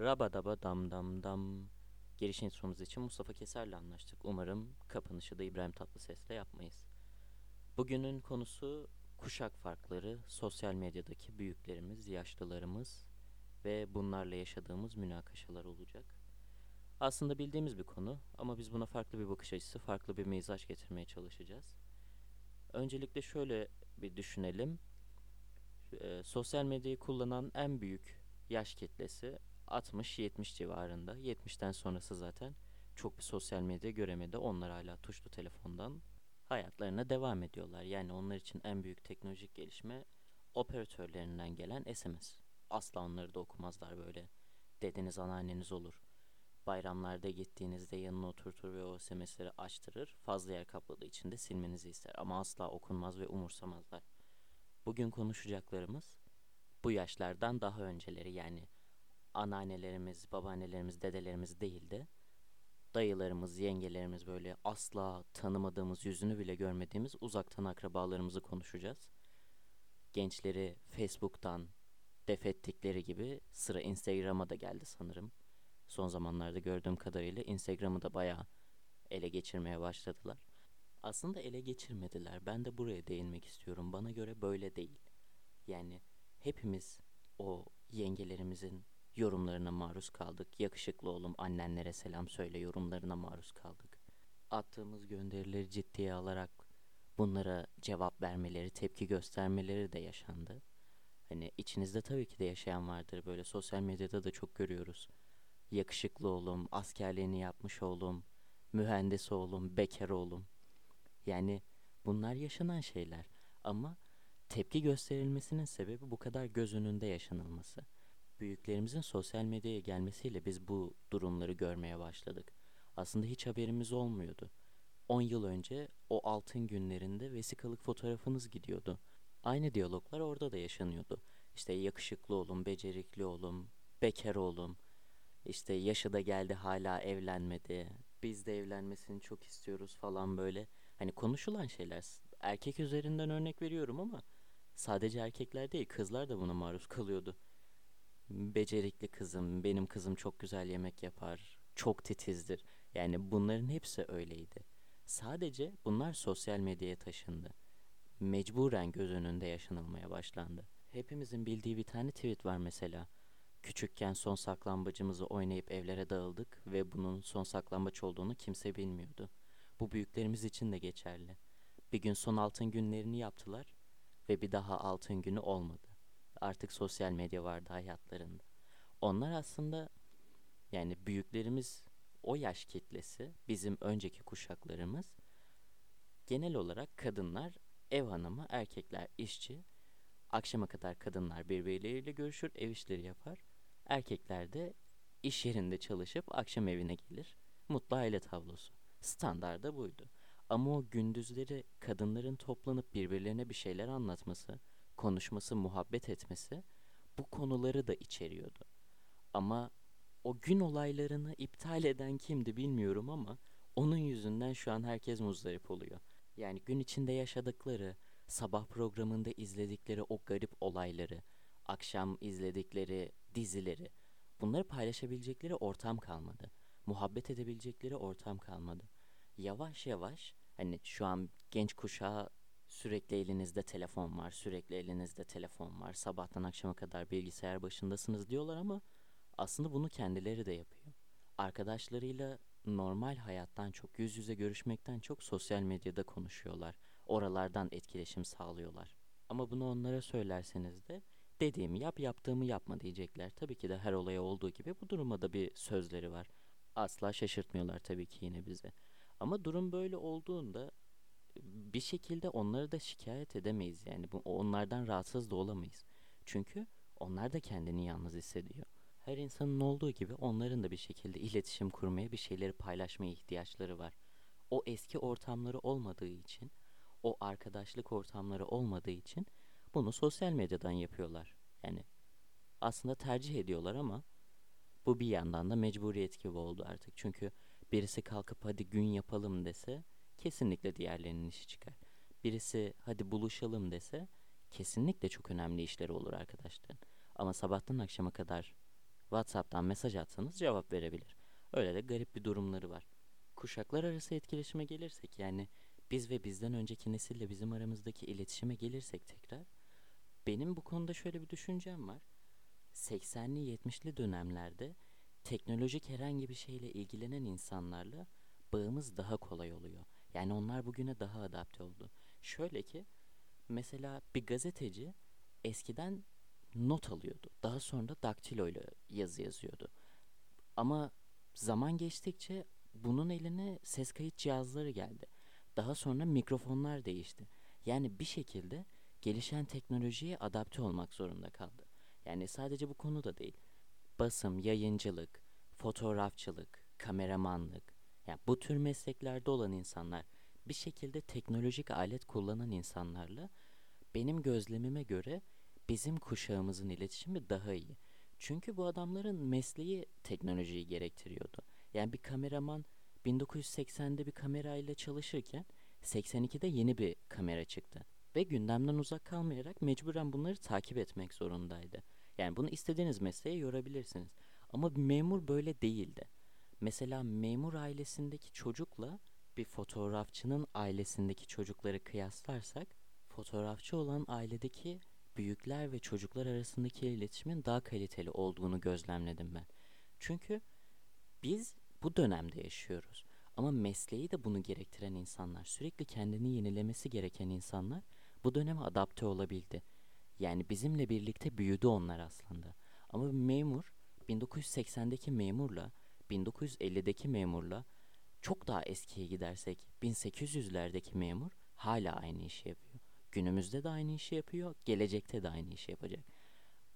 Rabadaba dam dam dam. Giriş intromuz için Mustafa Keser'le anlaştık. Umarım kapanışı da İbrahim Tatlıses'le yapmayız. Bugünün konusu kuşak farkları, sosyal medyadaki büyüklerimiz, yaşlılarımız ve bunlarla yaşadığımız münakaşalar olacak. Aslında bildiğimiz bir konu ama biz buna farklı bir bakış açısı, farklı bir mizaç getirmeye çalışacağız. Öncelikle şöyle bir düşünelim. Ee, sosyal medyayı kullanan en büyük yaş kitlesi 60-70 civarında. 70'ten sonrası zaten çok bir sosyal medya göremedi. Onlar hala tuşlu telefondan hayatlarına devam ediyorlar. Yani onlar için en büyük teknolojik gelişme operatörlerinden gelen SMS. Asla onları da okumazlar böyle. Dedeniz anneanneniz olur. Bayramlarda gittiğinizde yanına oturtur ve o SMS'leri açtırır. Fazla yer kapladığı için de silmenizi ister. Ama asla okunmaz ve umursamazlar. Bugün konuşacaklarımız bu yaşlardan daha önceleri yani anneannelerimiz, babaannelerimiz, dedelerimiz değildi. Dayılarımız, yengelerimiz böyle asla tanımadığımız, yüzünü bile görmediğimiz uzaktan akrabalarımızı konuşacağız. Gençleri Facebook'tan defettikleri gibi sıra Instagram'a da geldi sanırım. Son zamanlarda gördüğüm kadarıyla Instagram'ı da bayağı ele geçirmeye başladılar. Aslında ele geçirmediler. Ben de buraya değinmek istiyorum. Bana göre böyle değil. Yani hepimiz o yengelerimizin yorumlarına maruz kaldık. Yakışıklı oğlum annenlere selam söyle yorumlarına maruz kaldık. Attığımız gönderileri ciddiye alarak bunlara cevap vermeleri, tepki göstermeleri de yaşandı. Hani içinizde tabii ki de yaşayan vardır. Böyle sosyal medyada da çok görüyoruz. Yakışıklı oğlum, askerliğini yapmış oğlum, mühendis oğlum, bekar oğlum. Yani bunlar yaşanan şeyler. Ama tepki gösterilmesinin sebebi bu kadar göz önünde yaşanılması. Büyüklerimizin sosyal medyaya gelmesiyle biz bu durumları görmeye başladık. Aslında hiç haberimiz olmuyordu. 10 yıl önce o altın günlerinde vesikalık fotoğrafınız gidiyordu. Aynı diyaloglar orada da yaşanıyordu. İşte yakışıklı oğlum, becerikli oğlum, bekar oğlum, işte yaşı da geldi hala evlenmedi, biz de evlenmesini çok istiyoruz falan böyle. Hani konuşulan şeyler. Erkek üzerinden örnek veriyorum ama sadece erkekler değil kızlar da buna maruz kalıyordu. Becerikli kızım, benim kızım çok güzel yemek yapar, çok titizdir. Yani bunların hepsi öyleydi. Sadece bunlar sosyal medyaya taşındı. Mecburen göz önünde yaşanılmaya başlandı. Hepimizin bildiği bir tane tweet var mesela. Küçükken son saklambacımızı oynayıp evlere dağıldık ve bunun son saklambaç olduğunu kimse bilmiyordu. Bu büyüklerimiz için de geçerli. Bir gün son altın günlerini yaptılar ve bir daha altın günü olmadı. Artık sosyal medya vardı hayatlarında. Onlar aslında yani büyüklerimiz o yaş kitlesi, bizim önceki kuşaklarımız genel olarak kadınlar ev hanımı, erkekler işçi. Akşama kadar kadınlar birbirleriyle görüşür, ev işleri yapar. Erkekler de iş yerinde çalışıp akşam evine gelir. Mutlu aile tablosu. Standarda buydu. Ama o gündüzleri kadınların toplanıp birbirlerine bir şeyler anlatması, konuşması, muhabbet etmesi bu konuları da içeriyordu. Ama o gün olaylarını iptal eden kimdi bilmiyorum ama onun yüzünden şu an herkes muzdarip oluyor. Yani gün içinde yaşadıkları, sabah programında izledikleri o garip olayları, akşam izledikleri dizileri, bunları paylaşabilecekleri ortam kalmadı. Muhabbet edebilecekleri ortam kalmadı. Yavaş yavaş hani şu an genç kuşağı sürekli elinizde telefon var, sürekli elinizde telefon var, sabahtan akşama kadar bilgisayar başındasınız diyorlar ama aslında bunu kendileri de yapıyor. Arkadaşlarıyla normal hayattan çok, yüz yüze görüşmekten çok sosyal medyada konuşuyorlar. Oralardan etkileşim sağlıyorlar. Ama bunu onlara söylerseniz de dediğimi yap, yaptığımı yapma diyecekler. Tabii ki de her olaya olduğu gibi bu duruma da bir sözleri var. Asla şaşırtmıyorlar tabii ki yine bize. Ama durum böyle olduğunda bir şekilde onları da şikayet edemeyiz yani. Bu, onlardan rahatsız da olamayız. Çünkü onlar da kendini yalnız hissediyor. Her insanın olduğu gibi onların da bir şekilde iletişim kurmaya, bir şeyleri paylaşmaya ihtiyaçları var. O eski ortamları olmadığı için, o arkadaşlık ortamları olmadığı için bunu sosyal medyadan yapıyorlar. Yani aslında tercih ediyorlar ama bu bir yandan da mecburiyet gibi oldu artık. Çünkü birisi kalkıp hadi gün yapalım dese kesinlikle diğerlerinin işi çıkar. Birisi hadi buluşalım dese kesinlikle çok önemli işleri olur arkadaşların. Ama sabahtan akşama kadar WhatsApp'tan mesaj atsanız cevap verebilir. Öyle de garip bir durumları var. Kuşaklar arası etkileşime gelirsek yani biz ve bizden önceki nesille bizim aramızdaki iletişime gelirsek tekrar benim bu konuda şöyle bir düşüncem var. 80'li 70'li dönemlerde teknolojik herhangi bir şeyle ilgilenen insanlarla bağımız daha kolay oluyor. Yani onlar bugüne daha adapte oldu. Şöyle ki mesela bir gazeteci eskiden not alıyordu. Daha sonra daktilo ile yazı yazıyordu. Ama zaman geçtikçe bunun eline ses kayıt cihazları geldi. Daha sonra mikrofonlar değişti. Yani bir şekilde gelişen teknolojiye adapte olmak zorunda kaldı. Yani sadece bu konu da değil. Basım, yayıncılık, fotoğrafçılık, kameramanlık, yani bu tür mesleklerde olan insanlar bir şekilde teknolojik alet kullanan insanlarla benim gözlemime göre bizim kuşağımızın iletişimi daha iyi. Çünkü bu adamların mesleği teknolojiyi gerektiriyordu. Yani bir kameraman 1980'de bir kamerayla çalışırken 82'de yeni bir kamera çıktı. Ve gündemden uzak kalmayarak mecburen bunları takip etmek zorundaydı. Yani bunu istediğiniz mesleğe yorabilirsiniz. Ama bir memur böyle değildi. Mesela memur ailesindeki çocukla bir fotoğrafçının ailesindeki çocukları kıyaslarsak fotoğrafçı olan ailedeki büyükler ve çocuklar arasındaki iletişimin daha kaliteli olduğunu gözlemledim ben. Çünkü biz bu dönemde yaşıyoruz. Ama mesleği de bunu gerektiren insanlar, sürekli kendini yenilemesi gereken insanlar bu döneme adapte olabildi. Yani bizimle birlikte büyüdü onlar aslında. Ama memur 1980'deki memurla 1950'deki memurla çok daha eskiye gidersek 1800'lerdeki memur hala aynı işi yapıyor. Günümüzde de aynı işi yapıyor, gelecekte de aynı işi yapacak.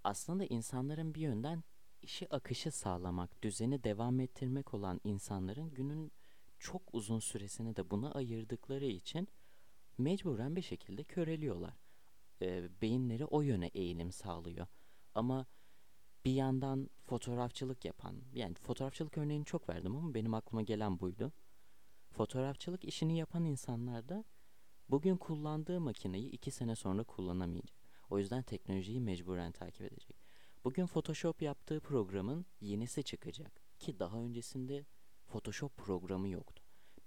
Aslında insanların bir yönden işi akışı sağlamak, düzeni devam ettirmek olan insanların günün çok uzun süresini de buna ayırdıkları için mecburen bir şekilde köreliyorlar. E, beyinleri o yöne eğilim sağlıyor. Ama bir yandan fotoğrafçılık yapan, yani fotoğrafçılık örneğini çok verdim ama benim aklıma gelen buydu. Fotoğrafçılık işini yapan insanlar da bugün kullandığı makineyi iki sene sonra kullanamayacak. O yüzden teknolojiyi mecburen takip edecek. Bugün Photoshop yaptığı programın yenisi çıkacak. Ki daha öncesinde Photoshop programı yoktu.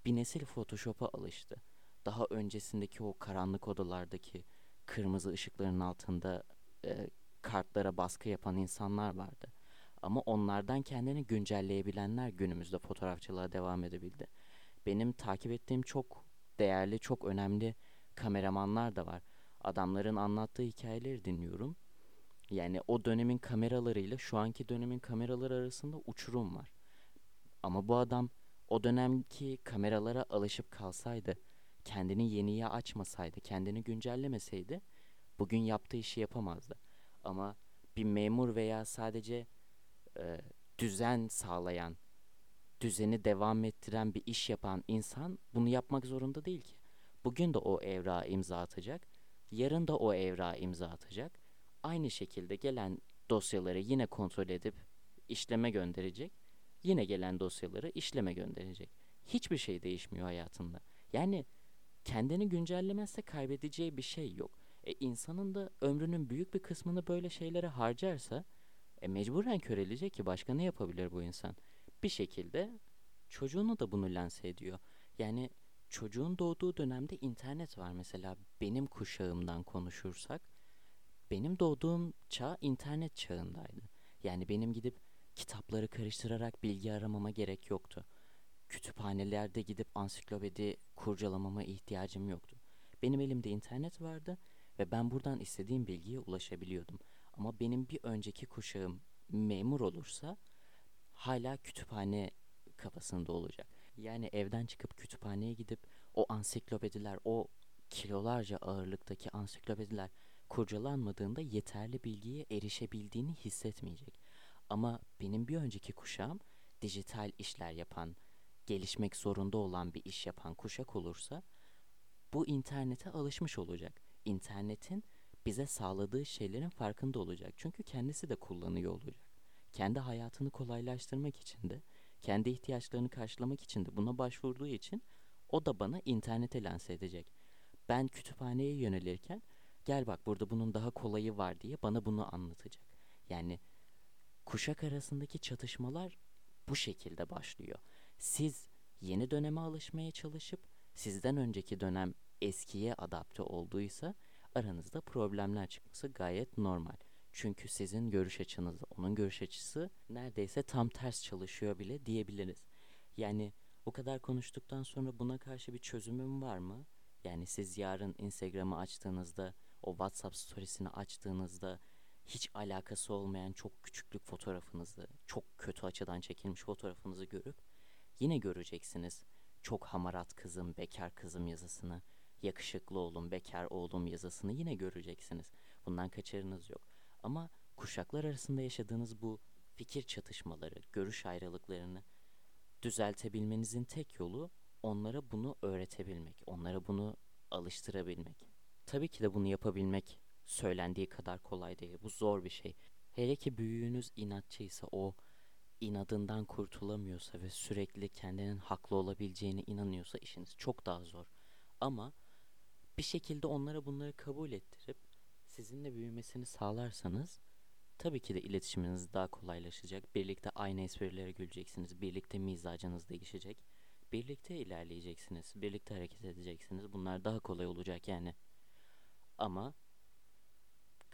Bir nesil Photoshop'a alıştı. Daha öncesindeki o karanlık odalardaki kırmızı ışıkların altında e, kartlara baskı yapan insanlar vardı. Ama onlardan kendini güncelleyebilenler günümüzde fotoğrafçılığa devam edebildi. Benim takip ettiğim çok değerli, çok önemli kameramanlar da var. Adamların anlattığı hikayeleri dinliyorum. Yani o dönemin kameralarıyla şu anki dönemin kameraları arasında uçurum var. Ama bu adam o dönemki kameralara alışıp kalsaydı, kendini yeniye açmasaydı, kendini güncellemeseydi bugün yaptığı işi yapamazdı. Ama bir memur veya sadece e, düzen sağlayan, düzeni devam ettiren bir iş yapan insan bunu yapmak zorunda değil ki. Bugün de o evrağa imza atacak, yarın da o evrağa imza atacak. Aynı şekilde gelen dosyaları yine kontrol edip işleme gönderecek. Yine gelen dosyaları işleme gönderecek. Hiçbir şey değişmiyor hayatında. Yani kendini güncellemezse kaybedeceği bir şey yok. E, insanın da ömrünün büyük bir kısmını böyle şeylere harcarsa e, mecburen körelecek ki başka ne yapabilir bu insan? Bir şekilde çocuğunu da bunu lanse ediyor. Yani çocuğun doğduğu dönemde internet var mesela benim kuşağımdan konuşursak benim doğduğum çağ internet çağındaydı. Yani benim gidip kitapları karıştırarak bilgi aramama gerek yoktu. Kütüphanelerde gidip ansiklopedi kurcalamama ihtiyacım yoktu. Benim elimde internet vardı ve ben buradan istediğim bilgiye ulaşabiliyordum. Ama benim bir önceki kuşağım memur olursa hala kütüphane kafasında olacak. Yani evden çıkıp kütüphaneye gidip o ansiklopediler, o kilolarca ağırlıktaki ansiklopediler kurcalanmadığında yeterli bilgiye erişebildiğini hissetmeyecek. Ama benim bir önceki kuşağım dijital işler yapan, gelişmek zorunda olan bir iş yapan kuşak olursa bu internete alışmış olacak internetin bize sağladığı şeylerin farkında olacak. Çünkü kendisi de kullanıyor olacak. Kendi hayatını kolaylaştırmak için de, kendi ihtiyaçlarını karşılamak için de buna başvurduğu için o da bana internete lanse edecek. Ben kütüphaneye yönelirken gel bak burada bunun daha kolayı var diye bana bunu anlatacak. Yani kuşak arasındaki çatışmalar bu şekilde başlıyor. Siz yeni döneme alışmaya çalışıp sizden önceki dönem eskiye adapte olduysa aranızda problemler çıkması gayet normal. Çünkü sizin görüş açınızla onun görüş açısı neredeyse tam ters çalışıyor bile diyebiliriz. Yani bu kadar konuştuktan sonra buna karşı bir çözümüm var mı? Yani siz yarın Instagram'ı açtığınızda, o WhatsApp storiesini açtığınızda hiç alakası olmayan çok küçüklük fotoğrafınızı, çok kötü açıdan çekilmiş fotoğrafınızı görüp yine göreceksiniz çok hamarat kızım, bekar kızım yazısını, yakışıklı oğlum, bekar oğlum yazısını yine göreceksiniz. Bundan kaçarınız yok. Ama kuşaklar arasında yaşadığınız bu fikir çatışmaları, görüş ayrılıklarını düzeltebilmenizin tek yolu onlara bunu öğretebilmek, onlara bunu alıştırabilmek. Tabii ki de bunu yapabilmek söylendiği kadar kolay değil. Bu zor bir şey. Hele ki büyüğünüz inatçıysa, o inadından kurtulamıyorsa ve sürekli kendinin haklı olabileceğine inanıyorsa işiniz çok daha zor. Ama bir şekilde onlara bunları kabul ettirip sizinle büyümesini sağlarsanız tabii ki de iletişiminiz daha kolaylaşacak. Birlikte aynı esprilere güleceksiniz. Birlikte mizacınız değişecek. Birlikte ilerleyeceksiniz. Birlikte hareket edeceksiniz. Bunlar daha kolay olacak yani. Ama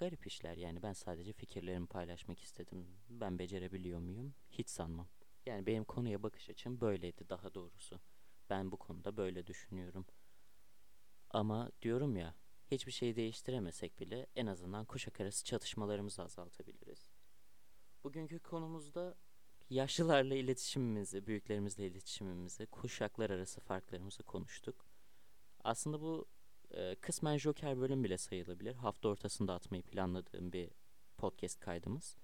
garip işler yani ben sadece fikirlerimi paylaşmak istedim. Ben becerebiliyor muyum? Hiç sanmam. Yani benim konuya bakış açım böyleydi daha doğrusu. Ben bu konuda böyle düşünüyorum. Ama diyorum ya hiçbir şeyi değiştiremesek bile en azından kuşak arası çatışmalarımızı azaltabiliriz. Bugünkü konumuzda yaşlılarla iletişimimizi, büyüklerimizle iletişimimizi, kuşaklar arası farklarımızı konuştuk. Aslında bu e, kısmen Joker bölüm bile sayılabilir. Hafta ortasında atmayı planladığım bir podcast kaydımız.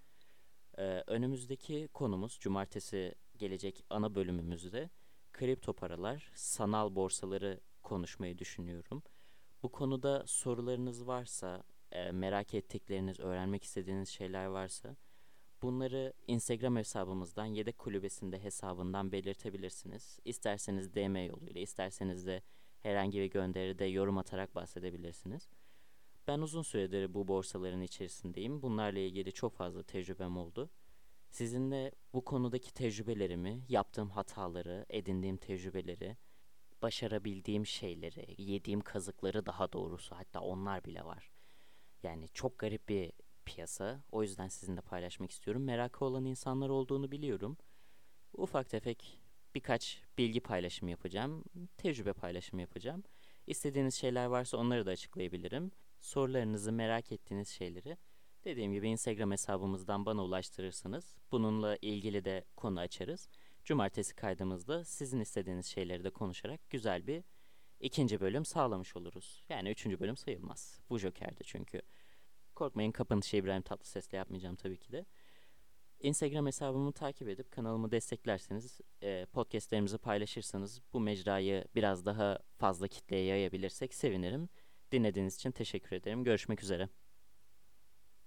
E, önümüzdeki konumuz cumartesi gelecek ana bölümümüzde kripto paralar, sanal borsaları konuşmayı düşünüyorum. Bu konuda sorularınız varsa, e, merak ettikleriniz, öğrenmek istediğiniz şeyler varsa bunları Instagram hesabımızdan yedek kulübesinde hesabından belirtebilirsiniz. İsterseniz DM yoluyla, isterseniz de herhangi bir gönderide yorum atarak bahsedebilirsiniz. Ben uzun süredir bu borsaların içerisindeyim. Bunlarla ilgili çok fazla tecrübem oldu. Sizinle bu konudaki tecrübelerimi, yaptığım hataları, edindiğim tecrübeleri, başarabildiğim şeyleri, yediğim kazıkları daha doğrusu hatta onlar bile var. Yani çok garip bir piyasa. O yüzden sizinle paylaşmak istiyorum. Merakı olan insanlar olduğunu biliyorum. Ufak tefek birkaç bilgi paylaşımı yapacağım. Tecrübe paylaşımı yapacağım. İstediğiniz şeyler varsa onları da açıklayabilirim. Sorularınızı, merak ettiğiniz şeyleri dediğim gibi Instagram hesabımızdan bana ulaştırırsınız. Bununla ilgili de konu açarız. Cumartesi kaydımızda sizin istediğiniz şeyleri de konuşarak güzel bir ikinci bölüm sağlamış oluruz. Yani üçüncü bölüm sayılmaz. Bu Joker'di çünkü. Korkmayın kapanışı İbrahim Tatlıses'le yapmayacağım tabii ki de. Instagram hesabımı takip edip kanalımı desteklerseniz, e, podcastlerimizi paylaşırsanız bu mecrayı biraz daha fazla kitleye yayabilirsek sevinirim. Dinlediğiniz için teşekkür ederim. Görüşmek üzere.